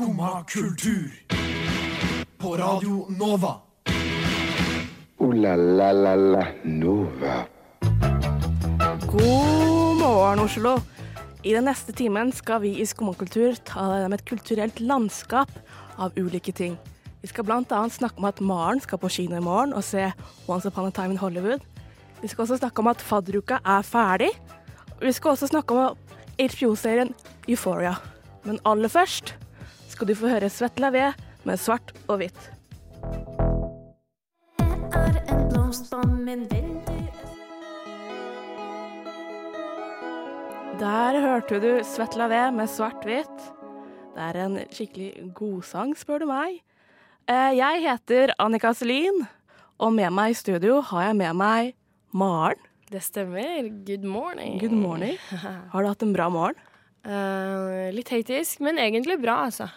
Skumma kultur. På Radio Nova. O-la-la-la-la Nova. God morgen, Oslo. I den neste timen skal vi i Skummakultur ta deg med et kulturelt landskap av ulike ting. Vi skal bl.a. snakke om at Maren skal på kino i morgen og se Once Upon a Time in Hollywood. Vi skal også snakke om at fadderuka er ferdig. Vi skal også snakke om HBO-serien Euphoria. Men aller først skal du få høre Svett V med svart og hvitt. er en blomst på min Der hørte du Svetla V med svart-hvitt. Det er en skikkelig godsang, spør du meg. Eh, Jeg heter Annika Selin, og med meg i studio har jeg med meg Maren. Det stemmer. Good morning. Good morning. Har du hatt en bra morgen? Uh, litt hektisk, men egentlig bra, altså.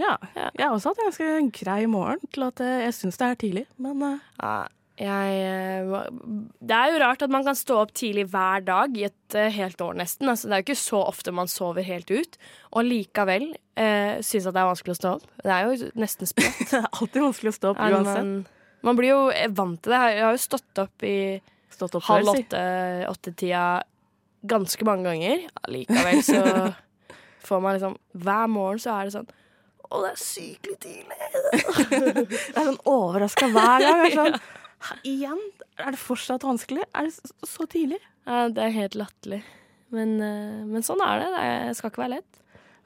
Ja. Jeg har også hatt en ganske grei morgen til at eh, jeg syns det er tidlig, men eh, Ja, jeg, eh, det er jo rart at man kan stå opp tidlig hver dag i et eh, helt år, nesten. Altså, det er jo ikke så ofte man sover helt ut, og likevel uh, syns at det er vanskelig å stå opp. Det er jo nesten sprøtt. det er alltid vanskelig å stå opp Ja, uansett. man, man blir jo vant til det. Jeg har jo stått opp i Stått opp halv si. åtte tida ganske mange ganger. Allikevel så får man liksom Hver morgen så er det sånn Å, det er sykelig tidlig. Jeg er sånn overraska hver gang. Jeg er sånn, Igjen? Er det fortsatt vanskelig? Er det så, tidlig? Ja, det er helt latterlig. Men, eh, men sånn er det. Det skal ikke være lett.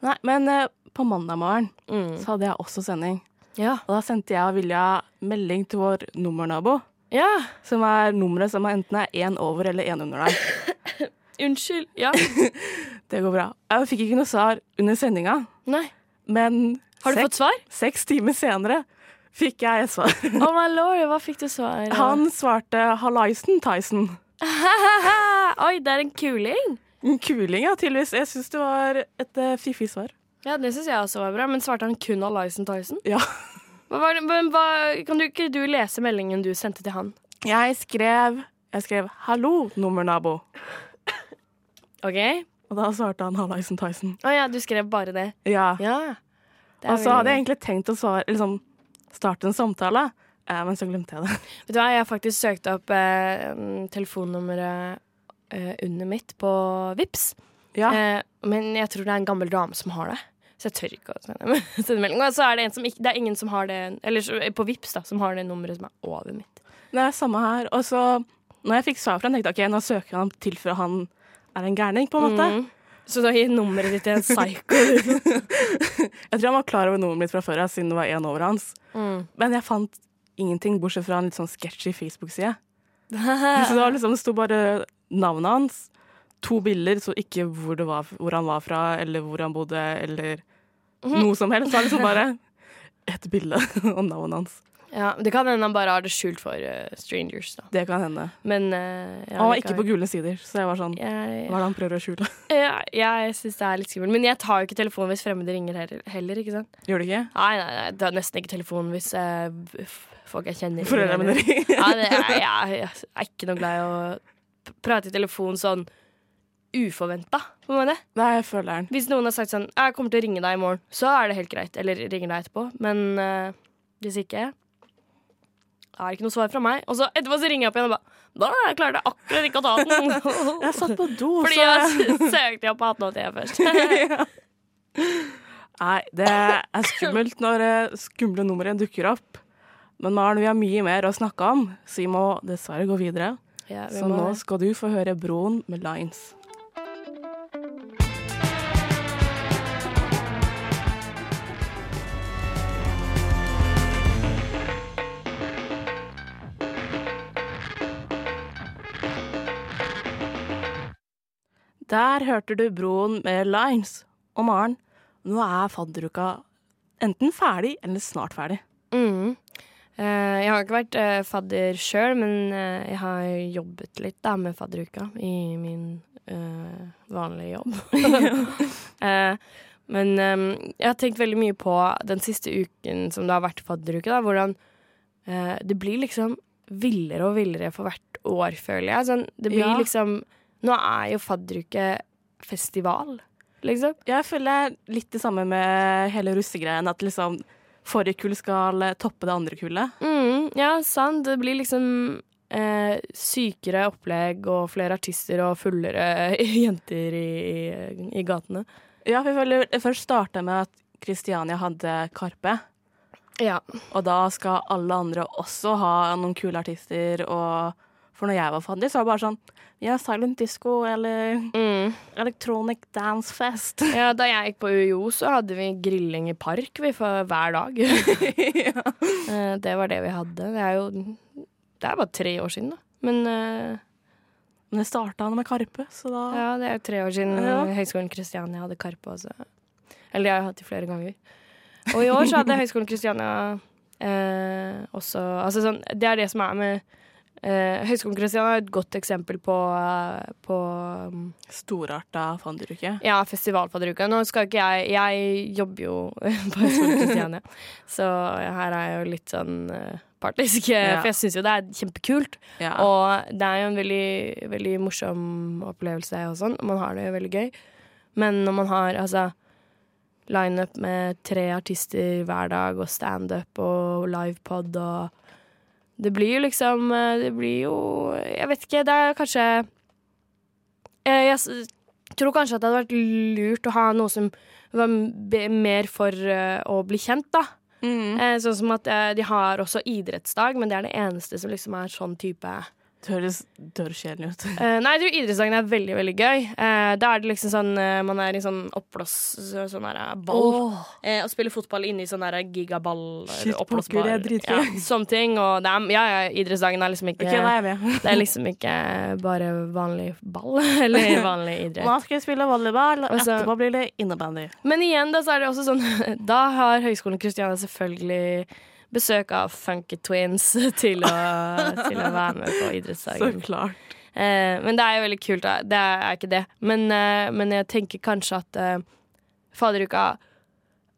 Nei, men eh, på mandag morgen Mm. så hadde jeg også sending. Ja. Og da sendte jeg og Vilja melding til vår nummernabo, ja. som er nummeret som er enten er én over eller én under deg. Unnskyld. Ja. Det går bra. Jeg fikk ikke noe svar under sendinga, men Har du seks, fått svar? seks timer senere fikk jeg et svar. Oh my lord, hva fikk du svar? Han svarte 'hallaisen, Tyson'. Oi, det er en kuling. En Kuling, ja, tydeligvis. Jeg syns det var et uh, fiffig svar. Ja, det syns jeg også var bra. Men svarte han kun 'Hallaisen, Tyson? Ja. Hva men hva, kan du ikke du lese meldingen du sendte til han? Jeg skrev Jeg skrev 'hallo, nummernabo', OK? og da svarte han 'hallaisen, Tyson'. Å ja, du skrev bare det. Ja. Ja. Og så hadde jeg egentlig tenkt å svare, liksom, starte en samtale, eh, men så glemte jeg det. Vet du hva, jeg har faktisk søkt opp eh, mm, telefonnummeret eh, under mitt på Vips. Ja. Eh, men jeg tror det er en gammel dame som har det. Så jeg tør ikke å sende, melding. Og så er det en som ikke Det er ingen som har det Eller på Vips da, som har det nummeret som er over mitt. Det er samme her. Og så, når jeg fikk svar fra han, tenkte jeg ok, nå søker han til for han er en gærning, på en måte. Mm. Så du har gitt nummeret ditt til en psycho. Jeg tror han var klar over nummeret mitt fra før, siden det var én over hans. Mm. Men jeg fant ingenting, bortsett fra en litt sånn sketchy Facebook-side. Så det liksom, det sto bare navnet hans, to bilder, så ikke hvor, det var, hvor han var fra, eller hvor han bodde, eller noe som helst. Det var liksom bare et bilde og navnet hans. Ja, Det kan hende han bare har det skjult for uh, strangers, da. Det kan hende. Men uh, ja, Han var ikke på gule sider, så jeg var sånn Hva jeg, er det han prøver å skjule? ja, jeg syns det er litt skummelt. Men jeg tar jo ikke telefonen hvis fremmede ringer heller, heller ikke sant? Gjør du ikke? Nei, nei, nei, det er nesten ikke telefonen hvis uh, folk jeg kjenner Foreldrene mine ringer. Ja, det jeg, jeg er ikke noe glad i å prate i telefon sånn uforventa, på en måte. Nei, jeg føler den. Hvis noen har sagt sånn 'Jeg kommer til å ringe deg i morgen', så er det helt greit. Eller ringer deg etterpå. Men uh, hvis ikke er ikke noe svar fra meg. Og så etterpå så ringer jeg opp igjen og bare Da klarte jeg akkurat ikke å ta den. Jeg satt på do, Fordi så jeg søkte opp på 1881 først. Nei, det er skummelt når eh, skumle numre dukker opp. Men Maren, vi har mye mer å snakke om, så vi må dessverre gå videre. Ja, vi Så må- nå skal du få høre Broen med Lines. Der hørte du Broen med Lines. Og Maren, nå er fadderuka enten ferdig eller snart ferdig. Mm. Eh, jeg har ikke vært eh, fadder sjøl, men eh, jeg har jobbet litt da, med fadderuka i min uh, vanlige jobb. Men um, jeg har tenkt veldig mye på den siste uken som det har vært fadderuke. Da, hvordan uh, det blir liksom villere og villere for hvert år, føler jeg. Sånn, det blir Ja. liksom Nå er jo fadderuke festival. liksom. Jeg føler litt det samme med hele russegreien, at liksom forrige kull skal toppe det andre kullet. Mm, ja, sant. Det blir liksom eh, sykere opplegg og flere artister og fullere jenter i, i, i gatene. Ja, for jeg føler først starta med at Kristiania hadde Karpe, Ja. og da skal alle andre også ha noen kule artister, og for når jeg var fattig, så var det bare sånn Ja, silent disco eller Mm. electronic dance fest. ja. Da jeg gikk på UiO, så hadde vi grilling i park vi, for hver dag. ja. det var det vi hadde. Det er jo Det er bare tre år siden, da. Men uh, Men det starta med Karpe, så da ja, det er jo tre år siden Ja. Høgskolen Kristiania hadde Karpe også. Eller det har jeg hatt det flere ganger. Og i år så hadde Høgskolen Kristiania eh, også Altså sånn, det er det som er med eh, Høgskolen Kristiania er et godt eksempel på, eh, på um, Storarta fadderuke. ja, festivalfadderuke. Nå skal ikke jeg Jeg jobber jo på Høgskolen Kristiania, så her er jeg jo litt sånn eh, partisk. Ja. For jeg syns jo det er kjempekult. Ja. Og det er jo en veldig, veldig morsom opplevelse og sånn. Man har det jo veldig gøy. Men når man har altså lineup med tre artister hver dag og standup og livepod og Det blir jo liksom eh, Det blir jo Jeg vet ikke, det er kanskje Eh, Jeg tror kanskje at det hadde vært lurt å ha noe som var mer for eh, å bli kjent, da. Mm. Sånn som at de har også idrettsdag, men det er det eneste som liksom er sånn type Det høres dørrkjedelig ut. Uh, nei, tror idrettsdagen er veldig, veldig gøy. Uh, da er det liksom sånn uh, Man er i sånn oppblås... Sånn her ball. Eh, og spiller fotball inni sånn her gigaball. Shit, pokker, det er dritgøy. Ja, sånne ting. Og det er, ja, ja, idrettsdagen er liksom ikke okay, nei. Det er liksom ikke bare vanlig ball eller vanlig idrett. Nå skal spille volleyball, og Og så- etterpå blir det innebandy. Men igjen, da så er det også sånn Da har Høgskolen Kristiania selvfølgelig besøk av Funky Twins til å, til å være med på Så klart. Eh, men det er jo veldig kult, da. Det er ikke det. Men, eh, men jeg tenker kanskje at eh, faderuka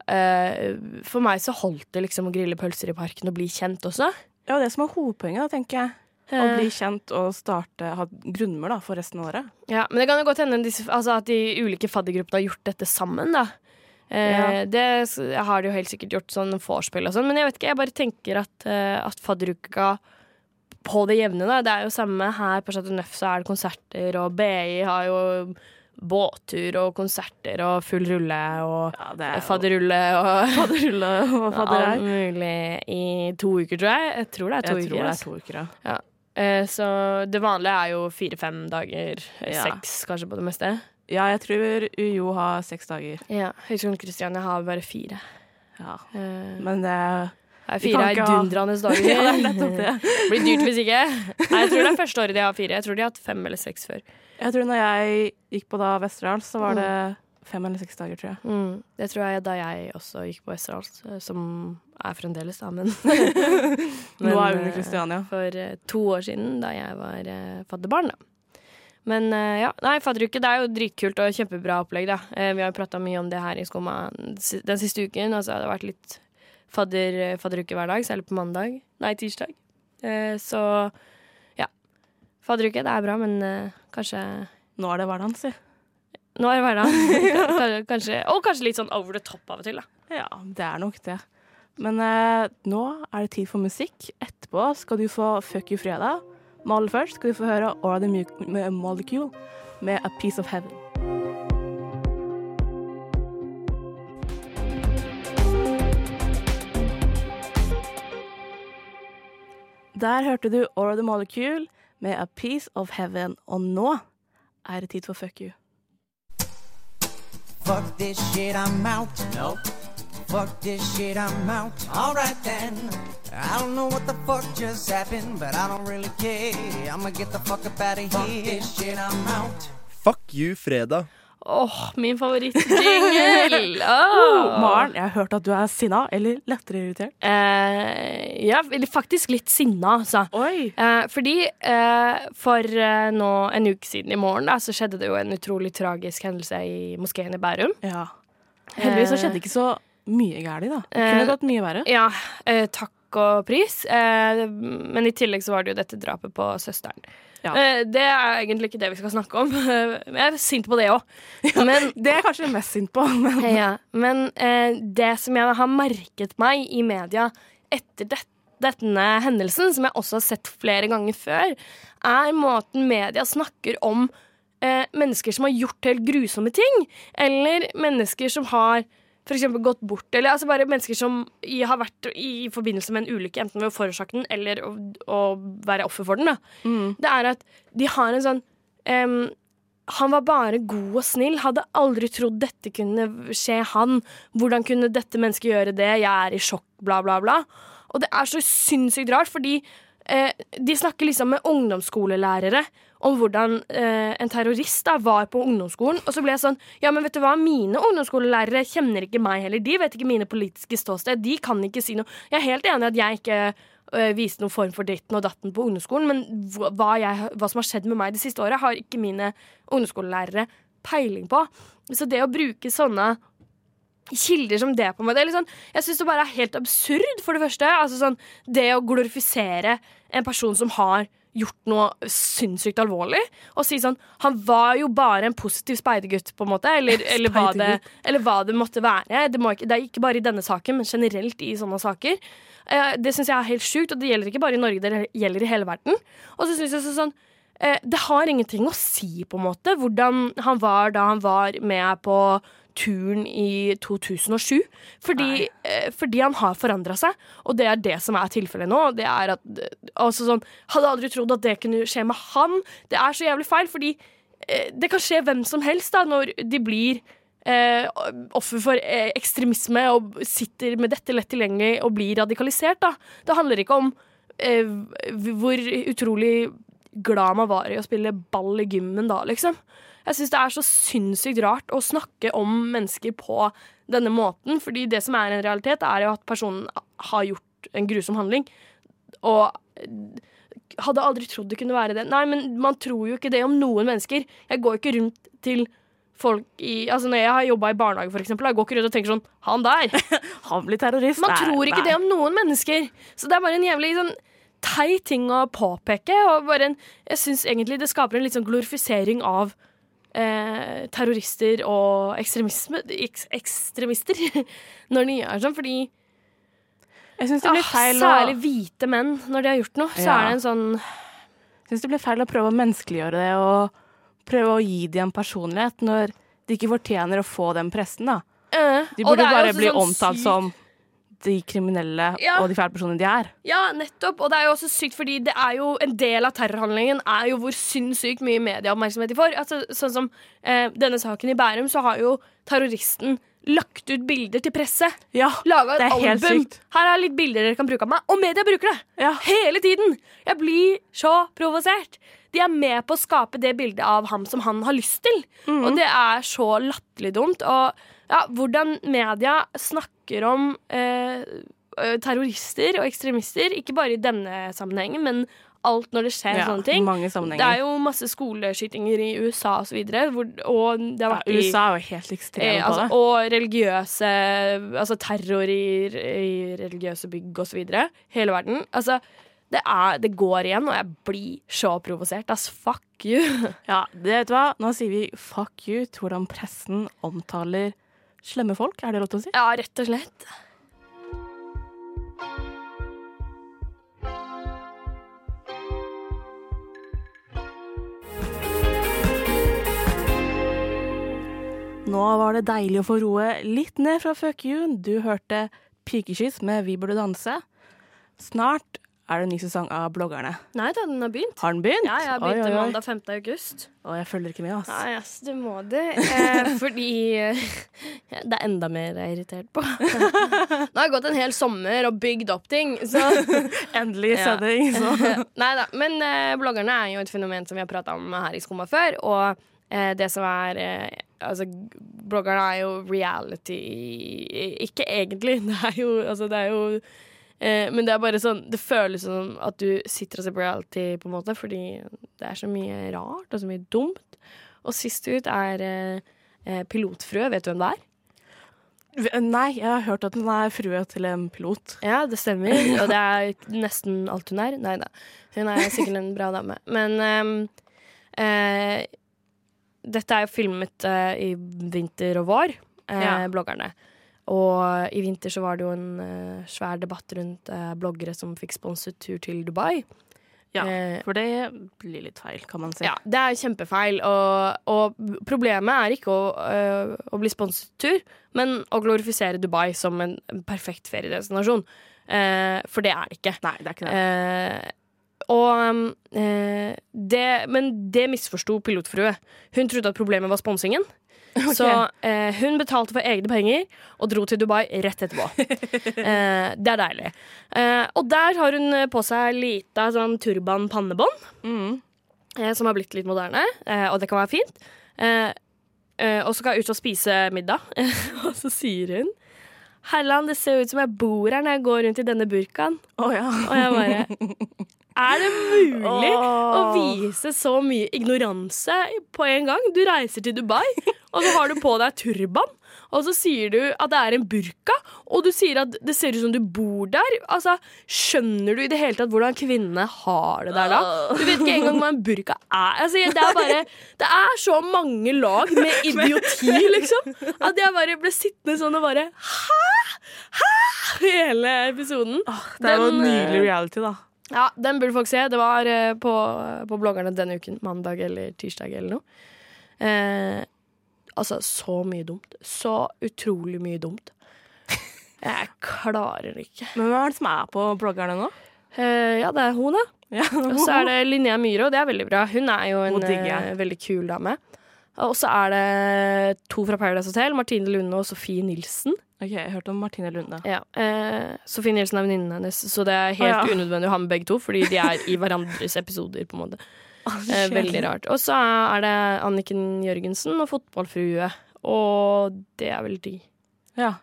eh, For meg så holdt det liksom å grille pølser i parken og bli kjent også. Ja, det som er hovedpoenget, da, tenker jeg. Å Eh, bli kjent og starte, ha grunnmur da, for resten av året. ja, men det kan jo godt hende altså at de ulike faddergruppene har gjort dette sammen, da. Eh, Ja. Det har de jo helt sikkert gjort, sånn vorspiel og sånn, men jeg vet ikke, jeg bare tenker at, eh, at fadderuka på det jevne, da. Det er jo samme her på Chateau Neuf, så er det konserter, og BI har jo båttur og konserter og full rulle og Ja, er fadderulle og fadderulle og alt mulig i to uker, tror jeg. Jeg tror det er to Jeg uker. tror det er altså. to uker, ja. ja. så det vanlige er jo fire-fem dager. eh. Seks, kanskje, på det meste. Ja, jeg tror UiO har seks dager. Ja, Høgskolen Kristiania har bare fire. Ja. Eh, Men det det er fire er dundrende dager. Ja, det nettopp det. Blir dyrt hvis ikke. Nei, jeg tror det er første året de har fire. Jeg tror de har hatt fem eller seks før. Jeg tror når jeg gikk på da Vesterålen, så var det fem eller seks dager, tror jeg. Mm, det tror jeg da jeg også gikk på Westerdals, eh, som er fremdeles, da, men Nå er hun eh, Kristiania. For eh, to år siden, da jeg var eh, fadderbarn, da. Men eh, ja, nei, fadderuke det er jo dritkult og kjempebra opplegg, da. Eh, vi har jo prata mye om det her i Skumma den siste uken. Altså, det har vært litt fadder, fadderuke hver dag, særlig på mandag. Nei, tirsdag. Eh, så ja. Fadderuke, det er bra, men eh, kanskje Nå er det hverdagen, si. Nå er det hverdag. Kanskje- kanskje, og kanskje litt sånn over the top av og til, da. Ja, det er nok det. Men eh, nå er det tid for musikk. Etterpå skal du få Fuck you fredag. Men aller først skal vi få høre Aura the med Molecule med A Piece of Heaven. Der hørte du Aura the Molecule med A Piece of Heaven. Og nå er det tid for Fuck you. Fuck this shit, I'm out. Nope. Fuck this shit, I'm out. Alright then. I don't know what the fuck just happened, but I don't really care. I'ma get the fuck up out of here. Fuck this shit, I'm out. Fuck you, fredag. Åh, min favorittjingle! Oh, Maren, jeg har hørt at du er sinna eller lettere irritert. Eh, ja, eller faktisk litt sinna, altså. Oi! Eh, fordi eh, for eh, nå en uke siden i morgen da, så skjedde det jo en utrolig tragisk hendelse i moskeen i Bærum. Ja. Heldigvis så skjedde det ikke så mye galt, da. Det kunne Eh, gått mye verre. Ja, eh, takk og pris. Eh, men i tillegg så var det jo dette drapet på søsteren. Ja. Det er egentlig ikke det vi skal snakke om. Jeg er sint på det òg. Ja, Det er jeg kanskje mest sint på. Men Ja, men det som jeg har merket meg i media etter dette, denne hendelsen, som jeg også har sett flere ganger før, er måten media snakker om mennesker som har gjort helt grusomme ting, eller mennesker som har eksempel gått bort, eller altså bare mennesker som har vært i forbindelse med en ulykke, enten ved å forårsake den eller å, å være offer for den. Da. Det er at de har en sånn um, han var bare god og snill. Hadde aldri trodd dette kunne skje han. Hvordan kunne dette mennesket gjøre det? Jeg er i sjokk, bla, bla, bla. Og det er så sinnssykt rart, fordi eh, de snakker liksom med ungdomsskolelærere om hvordan eh, en terrorist da var på ungdomsskolen. Og så ble jeg sånn Ja, men vet du hva, mine ungdomsskolelærere kjenner ikke meg heller. De vet ikke mine politiske ståsted. De kan ikke si noe. Jeg er helt enig i at jeg ikke øh, viste noen form for dritten og datten på ungdomsskolen, men hva, jeg, hva som har skjedd med meg det siste året, har ikke mine ungdomsskolelærere peiling på. Så det å bruke sånne kilder som det, på meg. det er liksom, Jeg syns det bare er helt absurd, for det første. Altså sånn, det å glorifisere en person som har gjort noe sinnssykt alvorlig, og si sånn Han var jo bare en positiv speidergutt, på en måte, eller, eller, hva, det, eller hva det måtte være. Det, må ikke, det er ikke bare i denne saken, men generelt i sånne saker. Eh, det syns jeg er helt sjukt, og det gjelder ikke bare i Norge, det gjelder i hele verden. Og så synes jeg så sånn eh, Det har ingenting å si, på en måte, hvordan han var da han var med på turen i 2007. Fordi, eh, fordi han har forandra seg, og det er det som er tilfellet nå. Det er at, altså sånn, Hadde aldri trodd at det kunne skje med han. Det er så jævlig feil, fordi eh, det kan skje hvem som helst da, når de blir eh, offer for eh, ekstremisme og sitter med dette lett tilgjengelig og blir radikalisert. Da. Det handler ikke om eh, hvor utrolig glad man var i å spille ball i gymmen da, liksom. Jeg syns det er så sinnssykt rart å snakke om mennesker på denne måten, fordi det som er en realitet, er jo at personen har gjort en grusom handling. Og hadde aldri trodd det kunne være det. Nei, men man tror jo ikke det om noen mennesker. Jeg går ikke rundt til folk i Altså Når jeg har jobba i barnehage, for eksempel, jeg går ikke rundt og tenker sånn Han der! han blir terrorist. Man tror ikke det om noen mennesker. Så det er bare en jævlig sånn teit ting å påpeke. Og bare en, jeg syns egentlig det skaper en litt sånn glorifisering av eh, terrorister og eks, ekstremister når de gjør sånn, fordi Jeg syns det blir ah, feil å Særlig hvite menn, når de har gjort noe, så Ja. er det en sånn Jeg synes det blir feil å prøve å menneskeliggjøre det og prøve å gi dem en personlighet når de ikke fortjener å få den pressen. da. Eh, De burde bare bli sånn omtalt sykt- som de kriminelle Ja. og de fæle personene de er. Ja, nettopp. Og det er jo også sykt, fordi det er jo en del av terrorhandlingen er jo hvor sinnssykt mye medieoppmerksomhet de får. Altså, sånn som eh, denne saken i Bærum, så har jo terroristen lagt ut bilder til presse. Ja, Laga et album. Her er litt bilder dere kan bruke av meg. Og media bruker det! Ja. Hele tiden! Jeg blir så provosert. De er med på å skape det bildet av ham som han har lyst til. Mm. Og det er så latterlig dumt. Og ja, hvordan media snakker om eh, eh, terrorister og ekstremister, ikke bare i denne sammenhengen, men alt når det skjer Ja, sånne ting. Det er jo masse skoleskytinger i USA og så videre, hvor, og det har vært ja, USA er jo helt ekstreme Eh, på altså, det. og religiøse Altså terror i, i religiøse bygg og så videre. Hele verden. Altså, det, er, det går igjen, og jeg blir så provosert. Ass, fuck you. Ja, det vet du hva? Nå sier vi fuck you til hvordan pressen omtaler slemme folk. Er det lov til å si? Ja, rett og slett. Nå var det deilig å få roe litt ned fra fuck you. Du hørte Pikekyss med Vi burde danse. Snart er det en ny sesong av Bloggerne. Nei da, den har begynt. Har den begynt? Ja, jeg Oi, begynte oi, oi. mandag 5. august. Å, jeg følger ikke med, ass. Nei, ass, du må det. Eh, fordi eh, Det er enda mer jeg er irritert på. Nå har jeg gått en hel sommer og bygd opp ting, så Endelig sending, så Nei da. Men eh, bloggerne er jo et fenomen som vi har prata om her i Skumma før. Og eh, det som er eh, Altså, bloggerne er jo reality Ikke egentlig. Det er jo Altså, det er jo eh, Men det er bare sånn Det føles som at du sitter og ser på reality, på en måte, fordi det er så mye rart og så mye dumt. Og sist ut er eh, eh, Pilotfrø. Vet du hvem det er? Nei, jeg har hørt at hun er frue til en pilot. Ja, det stemmer. Og det er nesten alt hun er. Nei da. Hun er sikkert en bra dame. Men ehm, eh, dette er jo filmet eh, i vinter og vår, eh, Ja. bloggerne. Og i vinter så var det jo en uh, svær debatt rundt uh, bloggere som fikk sponset tur til Dubai. Ja, Eh, For det blir litt feil, kan man si. Ja, det er kjempefeil. Og, og problemet er ikke å, å bli sponset tur, men å glorifisere Dubai som en perfekt feriedestinasjon. Eh, for det er det ikke. Nei, det er ikke det. Eh, og eh, det, Men det misforsto pilotfrue. Hun trodde at problemet var sponsingen. Så eh, hun betalte for egne penger og dro til Dubai rett etterpå. eh, det er deilig. Eh, og der har hun på seg lita sånn turban pannebånd Mm. eh, som har blitt litt moderne, eh, og det kan være fint. Eh, eh, og så skal hun ut og spise middag, og så sier hun Herland, det ser ut som jeg bor her når jeg går rundt i denne burkaen. Å ja. Og jeg bare Er det mulig å vise så mye ignoranse på en gang? Du reiser til Dubai, og så har du på deg turban. Og så sier du at det er en burka, og du sier at det ser ut som du bor der. Altså, Skjønner du i det hele tatt hvordan kvinnene har det der da? Du vet ikke engang hva en burka er. Altså, det, er bare, det er så mange lag med idioti, liksom. At jeg bare ble sittende sånn og bare Hæ?! Hæ?! Hele episoden. Det er jo en nydelig eh, reality, da. Ja, den burde folk se. Det var eh, på, på bloggerne denne uken. Mandag eller tirsdag eller noe. Eh, altså, så mye dumt. Så utrolig mye dumt. Jeg klarer det ikke. Men hvem er det som er på bloggerne nå? Uh, ja, det er hun, da. Ja. Og så er det Linnea Myhre, og det er veldig bra. Hun er jo en eh, veldig kul dame. Og så er det to fra Paradise Hotel, Martine Lunde og Sofie Nilsen. Ok, Jeg hørte om Martine Lunde. Ja, eh, Sofie Nilsen er venninnen hennes, så det er helt Å, ja. unødvendig å ha med begge to, fordi de er i hverandres episoder, på en måte. Eh, veldig rart. Og så er det Anniken Jørgensen og fotballfrue, og det er vel de. Ja.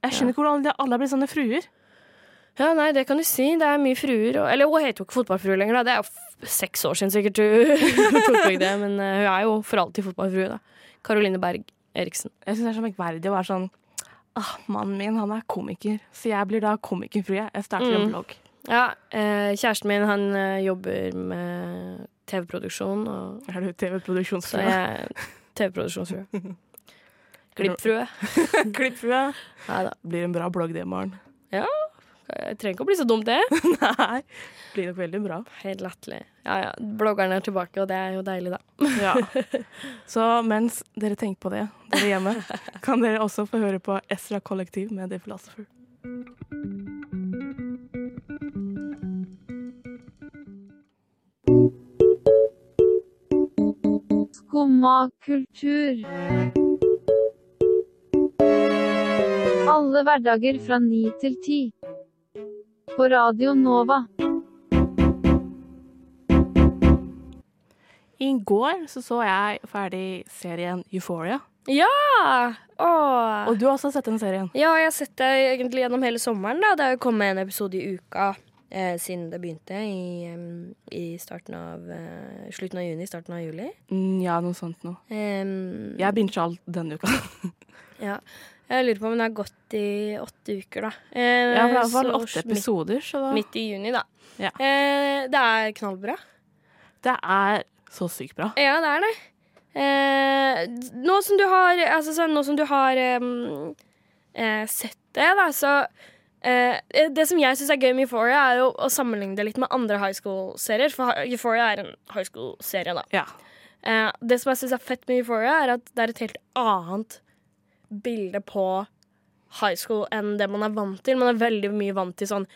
Jeg skjønner ikke hvordan alle blitt sånne fruer. Ja, nei, det kan du si. Det er mye fruer. Og, eller hun heter jo ikke fotballfrue lenger, da. Det er jo seks år siden sikkert hun tok vekk det, men eh, hun er jo for alltid fotballfrue, da. Karoline Berg Eriksen. Jeg syns det er så merkverdig å være sånn ah, Mannen min han er komiker, så jeg blir da komikerfrue. Jeg starter en Mm. blogg. Ja, eh, kjæresten min han eh, jobber med TV-produksjon, Er du så TV-produksjonsfrue? jeg er TV-produksjonsfrue. Klippfrue. Klippfrue. Nei da. Blir en bra blogg det, Maren. Ja. Jeg trenger ikke å bli så dumt, det. Nei. Blir nok veldig bra. Helt latterlig. Ja ja, bloggerne er tilbake, og det er jo deilig, da. Ja. Så mens dere tenker på det, dere hjemme, kan dere også få høre på Ezra Kollektiv med The Philosopher. Skumma kultur. Alle hverdager fra ni til ti. På Radio Nova. I går så, så jeg ferdig serien Euphoria. Ja! Åh. Og du har også sett den serien. Ja, jeg har sett det egentlig gjennom hele sommeren. da Det har jo kommet en episode i uka eh, siden det begynte i, i starten av eh, slutten av juni, starten av juli. Mm, ja, noe sånt noe. Um, Jeg binget alt denne uka. ja. Jeg lurer på om det har gått i åtte uker, da. Eh, Ja, for det er i hvert fall åtte episoder, så da Midt i juni, da. Ja. Eh, det er knallbra. Det er så sykt bra. Ja, det er det. Eh, nå som du har Altså sånn, som du har um, eh, sett det, da, så eh, Det som jeg syns er gøy med Euphoria, er jo å sammenligne det litt med andre high school-serier. For Euphoria er en high school-serie, da. Ja. Eh, det som jeg syns er fett med Euphoria, er at det er et helt annet bilde på high school enn det man er vant til. Man er veldig mye vant til sånn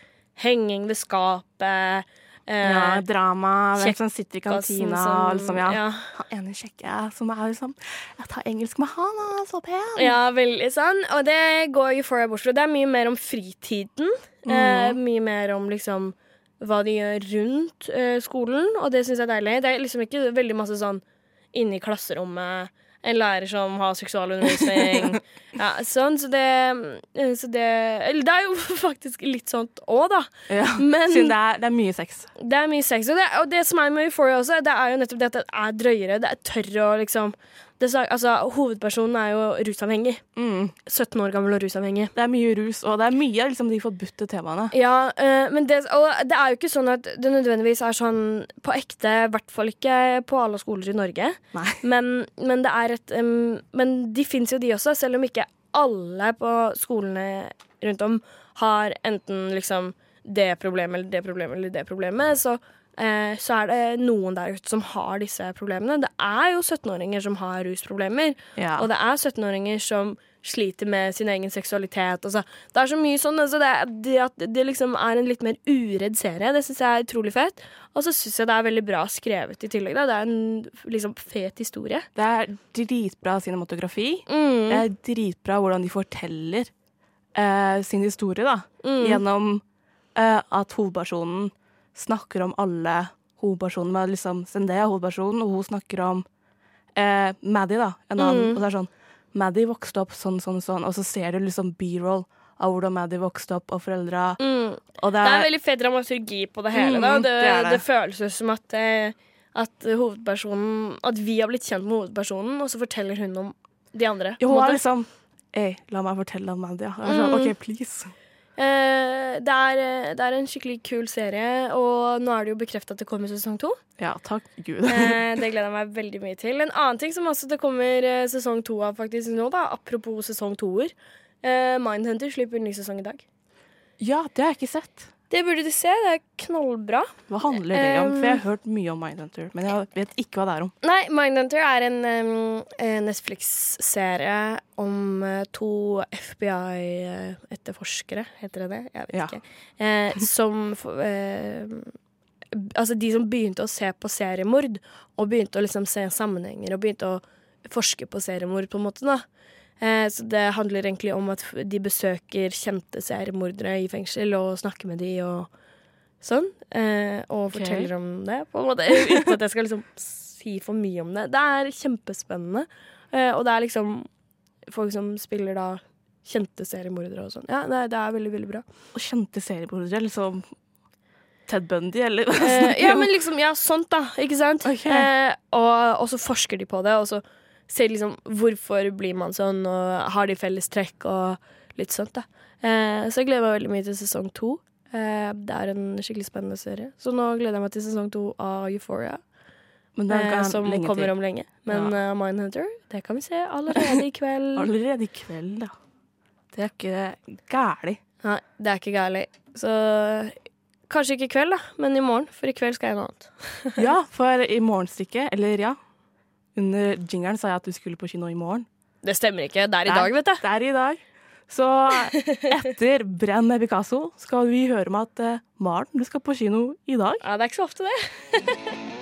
henging ved skapet. Eh, ja drama, hvem som sitter i kantina som- liksom, ja. ja. Han ene kjekke som er liksom Jeg tar engelsk med han, han er så pen. Ja, veldig sånn. Og det går Euphoria bort fra. Det er mye mer om fritiden. Eh, mye mer om liksom hva de gjør rundt eh, skolen, og det syns jeg er deilig. Det er liksom ikke veldig masse sånn inne i klasserommet. En lærer som har seksualundervisning. ja, sånn, så det, eh, så det Eller det er jo faktisk litt sånt òg, da. Ja. Men Siden det er, det er mye sex. det er mye sex. Og det, og det som er med Euphoria også, det er jo nettopp det at det er drøyere. Det er tørre å liksom det, altså, hovedpersonen er jo rusavhengig. Mm. 17 år gammel og rusavhengig. Det er mye rus, og det er mye av liksom, de forbudte temaene. Ja, eh, men det, og det er jo ikke sånn at det nødvendigvis er sånn på ekte, i hvert fall ikke på alle skoler i Norge. Men, men det er et um, Men de fins jo, de også, selv om ikke alle på skolene rundt om har enten liksom det problemet eller det problemet eller det problemet, så, eh, så er det noen der ute som har disse problemene. Det er jo 17-åringer som har rusproblemer, Ja. og det er 17-åringer som sliter med sin egen seksualitet. Altså. Det er så mye sånn. Altså det, det at det liksom er en litt mer uredd serie, det syns jeg er utrolig fett. Og så syns jeg det er veldig bra skrevet i tillegg. Da. Det er en liksom fet historie. Det er dritbra cinematografi. Mm. Det er dritbra hvordan de forteller eh, sin historie, da. Mm. Gjennom eh, at hovedpersonen snakker om alle hovedpersonene. Med liksom Zendaya er hovedpersonen, og hun snakker om eh, Maddie, da. En annen. Mm. Og det er sånn Maddie vokste opp sånn, sånn, sånn. Og så ser du liksom b-roll av hvordan Maddie vokste opp, og foreldra. Mm. Og det Det er er, veldig fet dramaturgi på det hele. Mm, Da. Det, det er det. føles som at, eh, at hovedpersonen At vi har blitt kjent med hovedpersonen, og så forteller hun om de andre. jo, hun er liksom Ei, la meg fortelle om Maddie. Ja. Er sånn, Mm. OK, please. Eh, det, er, eh, det er en skikkelig kul serie, og nå er det jo bekrefta at det kommer sesong to. Ja, takk Gud. Eh, det gleder jeg meg veldig mye til. En annen ting som også det kommer sesong to av faktisk nå, da, apropos sesong toer. Eh, Mindhunter slipper ny sesong i dag. ja, det har jeg ikke sett. Det burde du se. Det er knallbra. Hva handler det om? For jeg har hørt mye om Mindhunter, men jeg vet ikke hva det er om. Nei, Mindhunter er en eh, Netflix-serie om eh, to FBI-etterforskere, heter det det? Jeg vet Ja. ikke. Eh, som eh, Altså de som begynte å se på seriemord, og begynte å liksom se sammenhenger, og begynte å forske på seriemord, på en måte, da. Eh, så det handler egentlig om at de besøker kjente seriemordere i fengsel og snakker med de og sånn. Eh, og forteller om det, på en måte. Uten at jeg skal liksom si for mye om det. Det er kjempespennende. Eh, og det er liksom folk som spiller da kjente seriemordere og sånn. Ja, det, det er veldig, veldig bra. Og kjente seriemordere, liksom Ted Bundy, eller Eh, ja, men liksom, ja, sånt da, ikke sant? Okay. Eh, og, og så forsker de på det, og så ser liksom hvorfor blir man sånn, og har de felles trekk, og litt sånt da. Eh, så jeg gleder meg veldig mye til sesong to. Eh, det er en skikkelig spennende serie. Så nå gleder jeg meg til sesong to av Euphoria, eh, som kommer til. om lenge. Men Ja. uh, Mindhunter, det kan vi se allerede i kveld. Allerede i kveld, da. Det er ikke gærlig. Nei, det er ikke gærlig. Så kanskje ikke i kveld, da, men i morgen, for i kveld skal jeg noe annet. Ja, for i morgenstykket, eller ja Under jingeren sa jeg at du skulle på kino i morgen. Det stemmer ikke. Det er i dag, vet du. Det er i dag. Så etter Brenn med Picasso skal vi høre om at eh, Maren, du skal på kino i dag. Ja, det er ikke så ofte, det.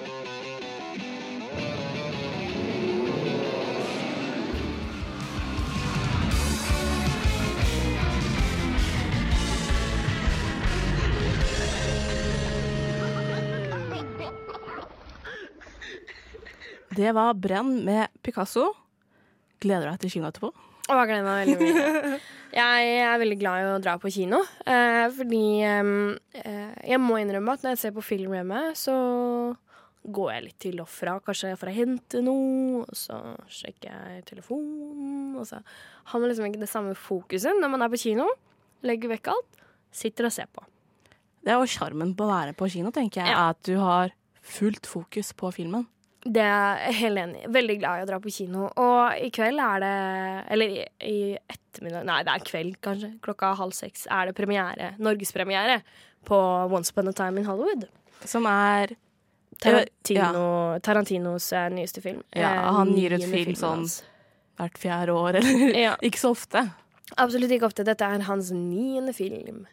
Det var Brenn med Picasso. Gleder du deg til kino etterpå? Jeg gleder meg veldig mye. Jeg er veldig glad i å dra på kino, eh, fordi eh, jeg må innrømme at når jeg ser på film hjemme, så går jeg litt til og fra. Kanskje for å hente noe, og så sjekker jeg telefonen, og så har man liksom ikke det samme fokuset når man er på kino. Legger vekk alt, sitter og ser på. Det er jo sjarmen på å være på kino, tenker jeg. Ja. At du har fullt fokus på filmen. Det er jeg helt enig i. Veldig glad i å dra på kino. Og i kveld er det Eller i, i ettermiddag Nei, det er kveld, kanskje. Klokka halv seks er det premiere. Norgespremiere på Once Upon a Time in Hollywood. Som er Tarantino, Tarantinos eh, nyeste film. Ja, Eh, han gir ut film sånn hvert fjerde år, eller Ja. ikke så ofte. Absolutt ikke ofte. Dette er hans niende film.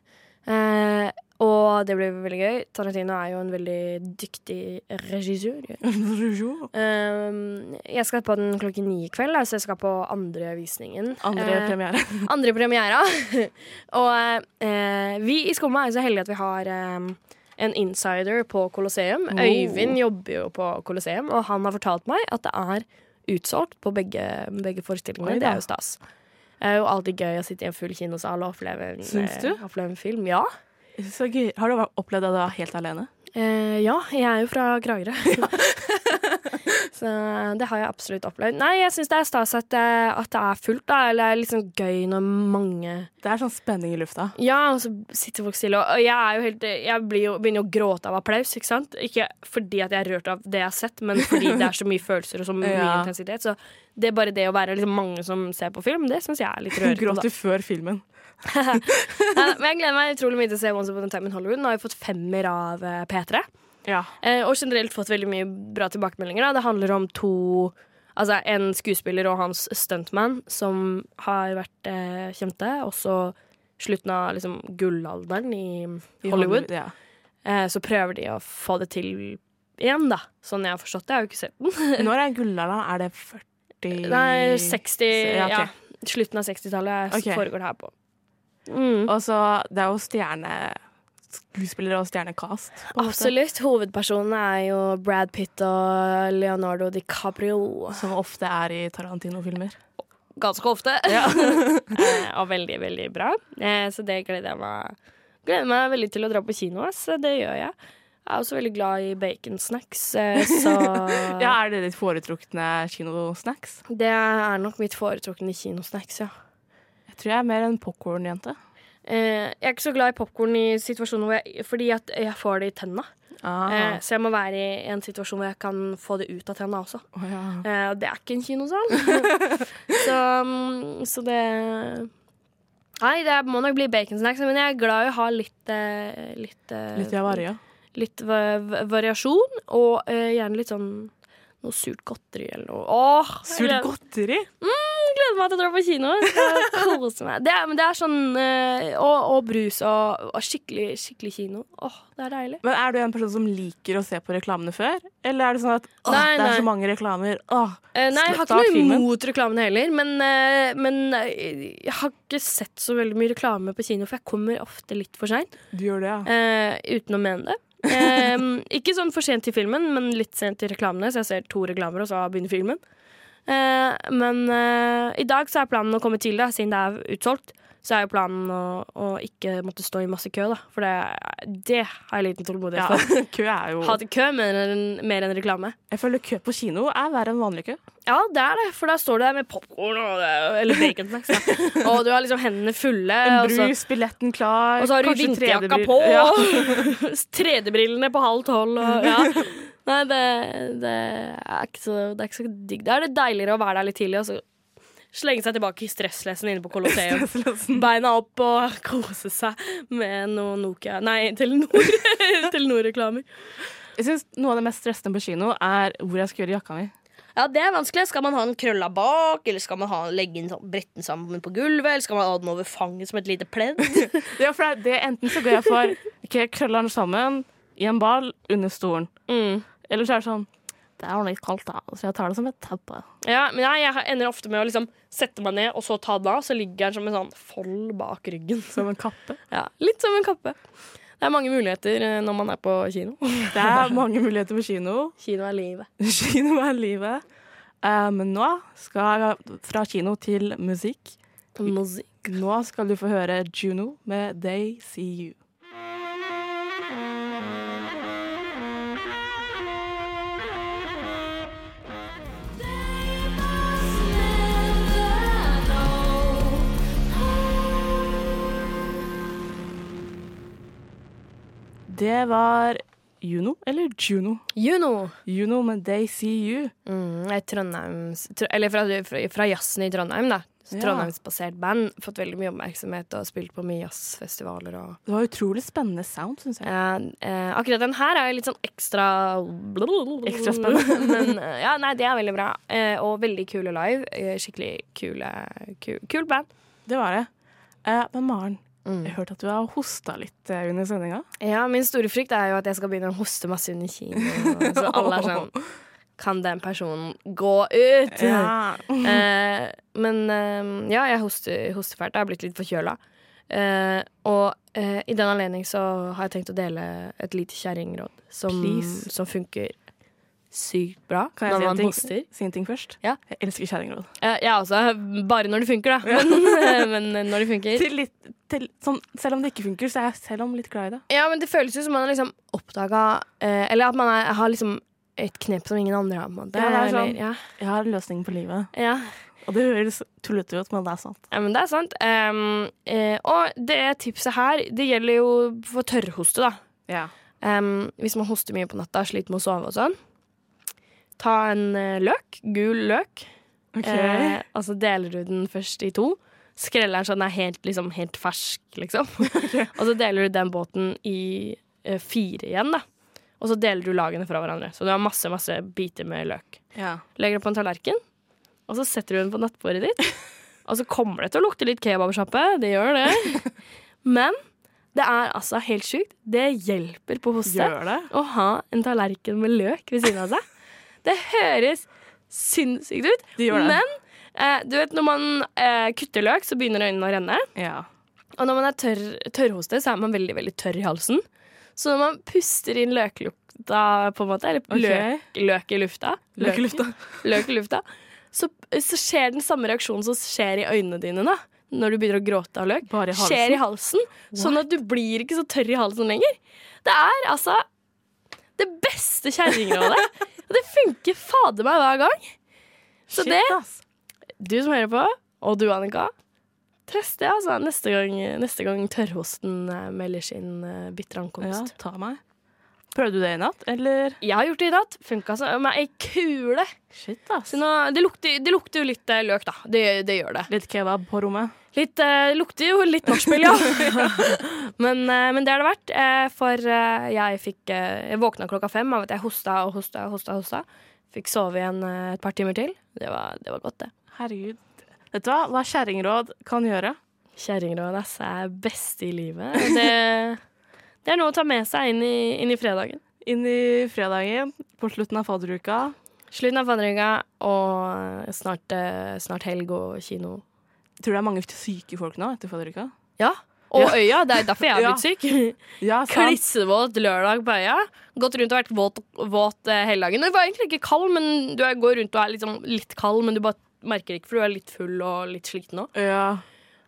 Eh, og det blir veldig gøy. Tarantino er jo en veldig dyktig regissør. Um, jeg skal på den klokken ni i kveld, så jeg skal på andre visningen. Andre Eh, premiere. andre premiera. og uh, vi i Skumma er så heldige at vi har um, en insider på Colosseum. Oh. Øyvind jobber jo på Colosseum, og han har fortalt meg at det er utsolgt på begge, begge forestillingene. Oi Det er jo stas. Det er jo alltid gøy å sitte i en full kinosal og oppleve en, oppleve en film. Ja. Så gøy. Har du opplevd det da helt alene? Eh, ja, jeg er jo fra Kragerø. så det har jeg absolutt opplevd. Nei, jeg syns det er stas at, det- at det er fullt, da. Eller det er liksom gøy når mange Det er sånn spenning i lufta. Ja, og så sitter folk stille. Og jeg er jo helt Jeg blir jo, begynner å gråte av applaus, ikke sant? Ikke fordi at jeg er rørt av det jeg har sett, men fordi det er så mye følelser og så mye Ja. intensitet. Så det er bare det å være liksom mange som ser på film, det syns jeg er litt rørende. Gråt gråter du før filmen? Men jeg gleder meg utrolig mye til å se Once Upon a Time in Hollywood. Nå har vi fått femmer av eh, P3. Ja. Eh, og generelt fått veldig mye bra tilbakemeldinger. Da. Det handler om to Altså en skuespiller og hans stuntman som har vært eh, kjente. Også slutten av liksom, gullalderen i, I Hollywood. Ja. Eh, så prøver de å få det til igjen, da. Sånn jeg har forstått det. Jeg har jo ikke sett den. Når er gullalderen? Er det 40 Nei, 60 Ja, Ja. Slutten av 60-tallet okay. foregår det her på. Mm. Og så Det er jo stjerne skuespillere og stjernekast. Absolutt. Hovedpersonene er jo Brad Pitt og Leonardo DiCaprio. Som ofte er i Tarantino-filmer. Ganske ofte. Ja. og veldig, veldig bra. Eh, så det gleder jeg meg Gleder meg veldig til å dra på kino. Så Det gjør jeg. Jeg er også veldig glad i baconsnacks, eh, så Ja, Er det ditt foretrukne kinosnacks? Det er nok mitt foretrukne kinosnacks, ja. Jeg tror jeg er mer en popkornjente. Eh, jeg er ikke så glad i popkorn i situasjoner hvor jeg, fordi at jeg får det i tenna. Ah. Eh, så jeg må være i en situasjon hvor jeg kan få det ut av tenna også. Oh, ja. Eh, og det er ikke en kinosal. så, mm, så det Nei, det må nok bli baconsnacks, men jeg er glad i å ha litt eh, Litt, eh, Litt Javaria. Litt va va variasjon, og eh, gjerne litt sånn noe surt godteri eller noe. Åh, Surt gleder- godteri? gleder meg til å dra på kino. Skal kose meg. Det men det er sånn eh, og, og brus og, og skikkelig, skikkelig kino. Åh, det er deilig. Men Er du en person som liker å se på reklamene før? Eller er det sånn at åh, Nei, det er nei. så mange reklamer? Åh, Eh, nei, jeg har ikke noe filmen. imot reklamene heller, men, eh, men eh, jeg har ikke sett så veldig mye reklame på kino, for jeg kommer ofte litt for seint, du gjør det, ja. eh, uten å mene det. Eh, ikke sånn for sent i filmen, men litt sent i reklamene, så jeg ser to reklamer, og så begynner filmen. Uh, men uh, i dag så er planen å komme tidlig, da, siden det er utsolgt. Så er jo planen å, å ikke måtte stå i masse kø, da. For det, det har jeg liten tålmodighet ja. for. Kø er jo Ha kø mer enn, mer enn reklame. Jeg føler kø på kino er verre enn vanlig kø. Ja, det er det, for da står du der med popkorn eller baconsnacks. Og du har liksom hendene fulle. En så- brus, billetten klar, Og så har du vinterjakka på! Ja. 3D-brillene på halv tolv. Og, ja. Nei, det, det, er så, det er ikke så digg. Da er det deiligere å være der litt tidlig og så slenge seg tilbake i stresslessen inne på Colosseum. Beina opp og kose seg med noe Nokia Nei, Telenor. Telenor-reklamer. Jeg synes Noe av det mest stressende på kino er hvor jeg skal gjøre jakka mi. Ja, det er vanskelig. Skal man ha den krølla bak, eller skal man ha, legge den bretten sammen på gulvet, eller skal man ha den over fanget som et lite pledd? Ja, for det, er det Enten så går jeg for okay, krøller den sammen i en ball under stolen. Mm. Eller så er det sånn Det er ordentlig kaldt, da. Så jeg tar det som et teppe. Ja, men jeg, jeg ender ofte med å liksom sette meg ned og så ta den av, så ligger den som en sånn fold bak ryggen. Som en kappe. Ja, Litt som en kappe. Det er mange muligheter eh, når man er på kino. Det er mange muligheter på kino. Kino er livet. Kino er livet. Eh, men nå skal jeg fra kino til musikk. Musikk. Nå skal du få høre Juno med They See You. Det var Juno, eller Juno. Juno. Juno med They See You. Mm, et Trondheims Eller fra, fra, fra jazzen i Trondheim, da. Ja. Trondheimsbasert band. Fått veldig mye oppmerksomhet og spilt på mye jazzfestivaler og Det var utrolig spennende sound, syns jeg. Ja, eh, akkurat den her er litt sånn ekstra Ekstra spennende. Men eh, ja, nei, det er veldig bra. Eh, og veldig kule live. Eh, skikkelig kule, kul, kul band. Det var det. Eh, men Maren, Mm. jeg hørte at du har hosta litt eh, under sendinga. Ja, min store frykt er jo at jeg skal begynne å hoste masse under kino. Så alle er sånn Kan den personen gå ut? Eh, men eh, ja, jeg hoster, hoster fælt. Jeg har blitt litt forkjøla. Eh, og eh, i den anledning så har jeg tenkt å dele et lite kjerringråd som, som funker sykt bra Kan jeg når si en man ting, hoster. si en ting først? Ja. Jeg elsker kjerringråd. Eh, jeg også. Bare når det funker, da. Men, men når det funker. Til, litt, til, sånn, selv om det ikke funker, så er jeg selv om litt glad i det. Ja, men det føles jo som man har liksom oppdaga eh, Eller at man er, har liksom et knep som ingen andre har. måte. Ja, det er eller- sånn. ja, Jeg har en løsning på livet. ja. Og det høres tullete ut, men det er sant. ja, men det er sant. Um, eh, og det tipset her, det gjelder jo for tørrhoste, da. Ja. Um, hvis man hoster mye på natta, sliter med å sove og sånn. Ta en eh, løk, gul løk, eh, og så deler du den først i to. Skreller den så den er helt, liksom, helt fersk, liksom. og så deler du den båten i eh, fire igjen, da. Og så deler du lagene fra hverandre. Så du har masse, masse biter med løk. ja. Legger det på en tallerken, og så setter du den på nattbordet ditt. Og så kommer det til å lukte litt kebabsjappe, det gjør det. Men det er altså helt sjukt. Det hjelper på hoste å ha en tallerken med løk ved siden av seg. Det høres sinnssykt ut, Det det. men eh, du vet når man eh, kutter løk, så begynner øynene å renne. Ja. Og når man er tørr, tørrhoste, så er man veldig veldig tørr i halsen. Så når man puster inn løklukta, på en måte, eller okay. løk, løk i lufta Løk i lufta. løk i lufta så, så skjer den samme reaksjonen som skjer i øynene dine da når du begynner å gråte av løk. I halsen? Skjer i halsen, sånn at du blir ikke så tørr i halsen lenger. Det er altså det beste kjerringrådet. Og det funker fader meg hver gang. Så Shit, det, ass. Du som hører på, og du Annika, test det altså neste gang, neste gang tørrhosten eh, melder sin bitre ankomst. Ja, ta meg. Prøvde du det i natt, eller? Jeg har gjort det i natt. Funka som ei kule. Shit, ass. Nå, det, lukter, det lukter jo litt eh, løk, da. Det, det gjør det. Litt kebab på rommet. Litt, det lukter jo litt nachspiel, ja. men, eh, men det er det. Eh, for eh, jeg fikk eh, Jeg våkna klokka fem av at jeg hosta og hosta og hosta. hosta. Fikk sove igjen eh, et par timer til. Det var, det var godt, det. Herregud. Vet du hva? Hva kjerringråd kan gjøre? Kjerringråd ass, er best i livet. Det, det er noe å ta med seg inn i, inn i fredagen. Inn i fredagen, på slutten av fadderuka. Slutten av fadderuka og snart, eh, snart helg og kino. Tror du det er mange syke folk nå etter fadderuka? Ja. Og Ja. øya. Det er derfor jeg er blitt syk. Ja. Klissevåt lørdag på øya. Gått rundt og vært våt, våt eh, hele dagen. Du var egentlig ikke kald, men du går rundt og er liksom litt kald, men du bare merker ikke, for du er litt full og litt sliten òg. Ja.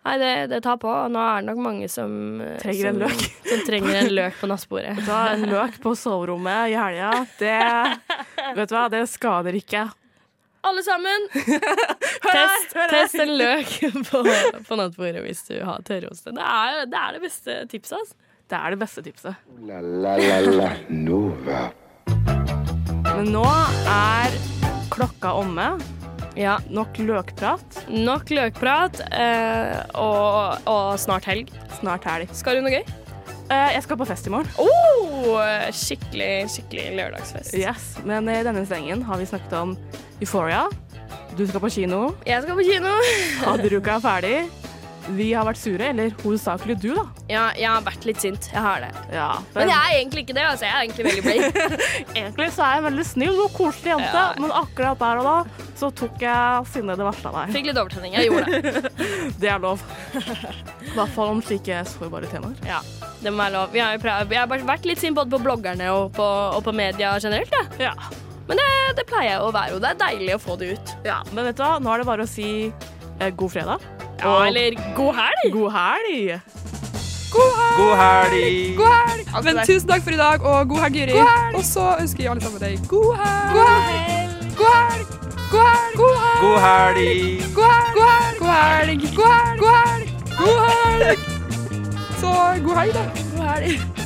Nei, det, det tar på. og Nå er det nok mange som trenger Trenger en løk. Som trenger en løk på nattbordet. Ta en løk på soverommet i helga. Det Vet du hva, det skader ikke. Alle sammen, test, test en løk på, på nattbordet hvis du har tørrhoste. Det er, det er det beste tipset. Altså. Det er det beste tipset. La la la la Nova. Men nå er klokka omme. Ja, Nok løkprat. Nok løkprat eh, og, og snart helg. Snart helg. Skal du noe gøy? Eh, jeg skal på fest i morgen. Oh, skikkelig, skikkelig lørdagsfest. Yes, Men i denne slengen har vi snakket om Euphoria. Du skal på kino. Jeg skal på kino. Fadderuka er ferdig. Vi har vært sure, eller hovedsakelig du, da. Ja, jeg har vært litt sint. Jeg har det. Ja, Men jeg er egentlig ikke det. altså. Jeg er egentlig veldig blid. Egentlig så er jeg en veldig snill og koselig jente, Ja. men akkurat der og da så tok jeg sinnet det verste av deg. Fikk litt overtenning. Jeg gjorde det. Det er lov. I hvert fall om slike sårbare temaer. Ja, det må være lov. Vi har, vi har vært litt sint både på bloggerne og på, og på media generelt. Ja. Ja. Men det, det pleier jeg å være, og det er deilig å få det ut. ja. Men vet du hva, nå er det bare å si eh, god fredag. Ja, eller god helg! God helg! God helg! God helg! Men tusen takk for i dag, og god helg, Jyri. Og så ønsker jeg alle sammen deg god helg. God helg! God helg! God helg! God helg! God helg! God helg! God helg! God helg! God helg! God helg! Så god helg, da. God helg.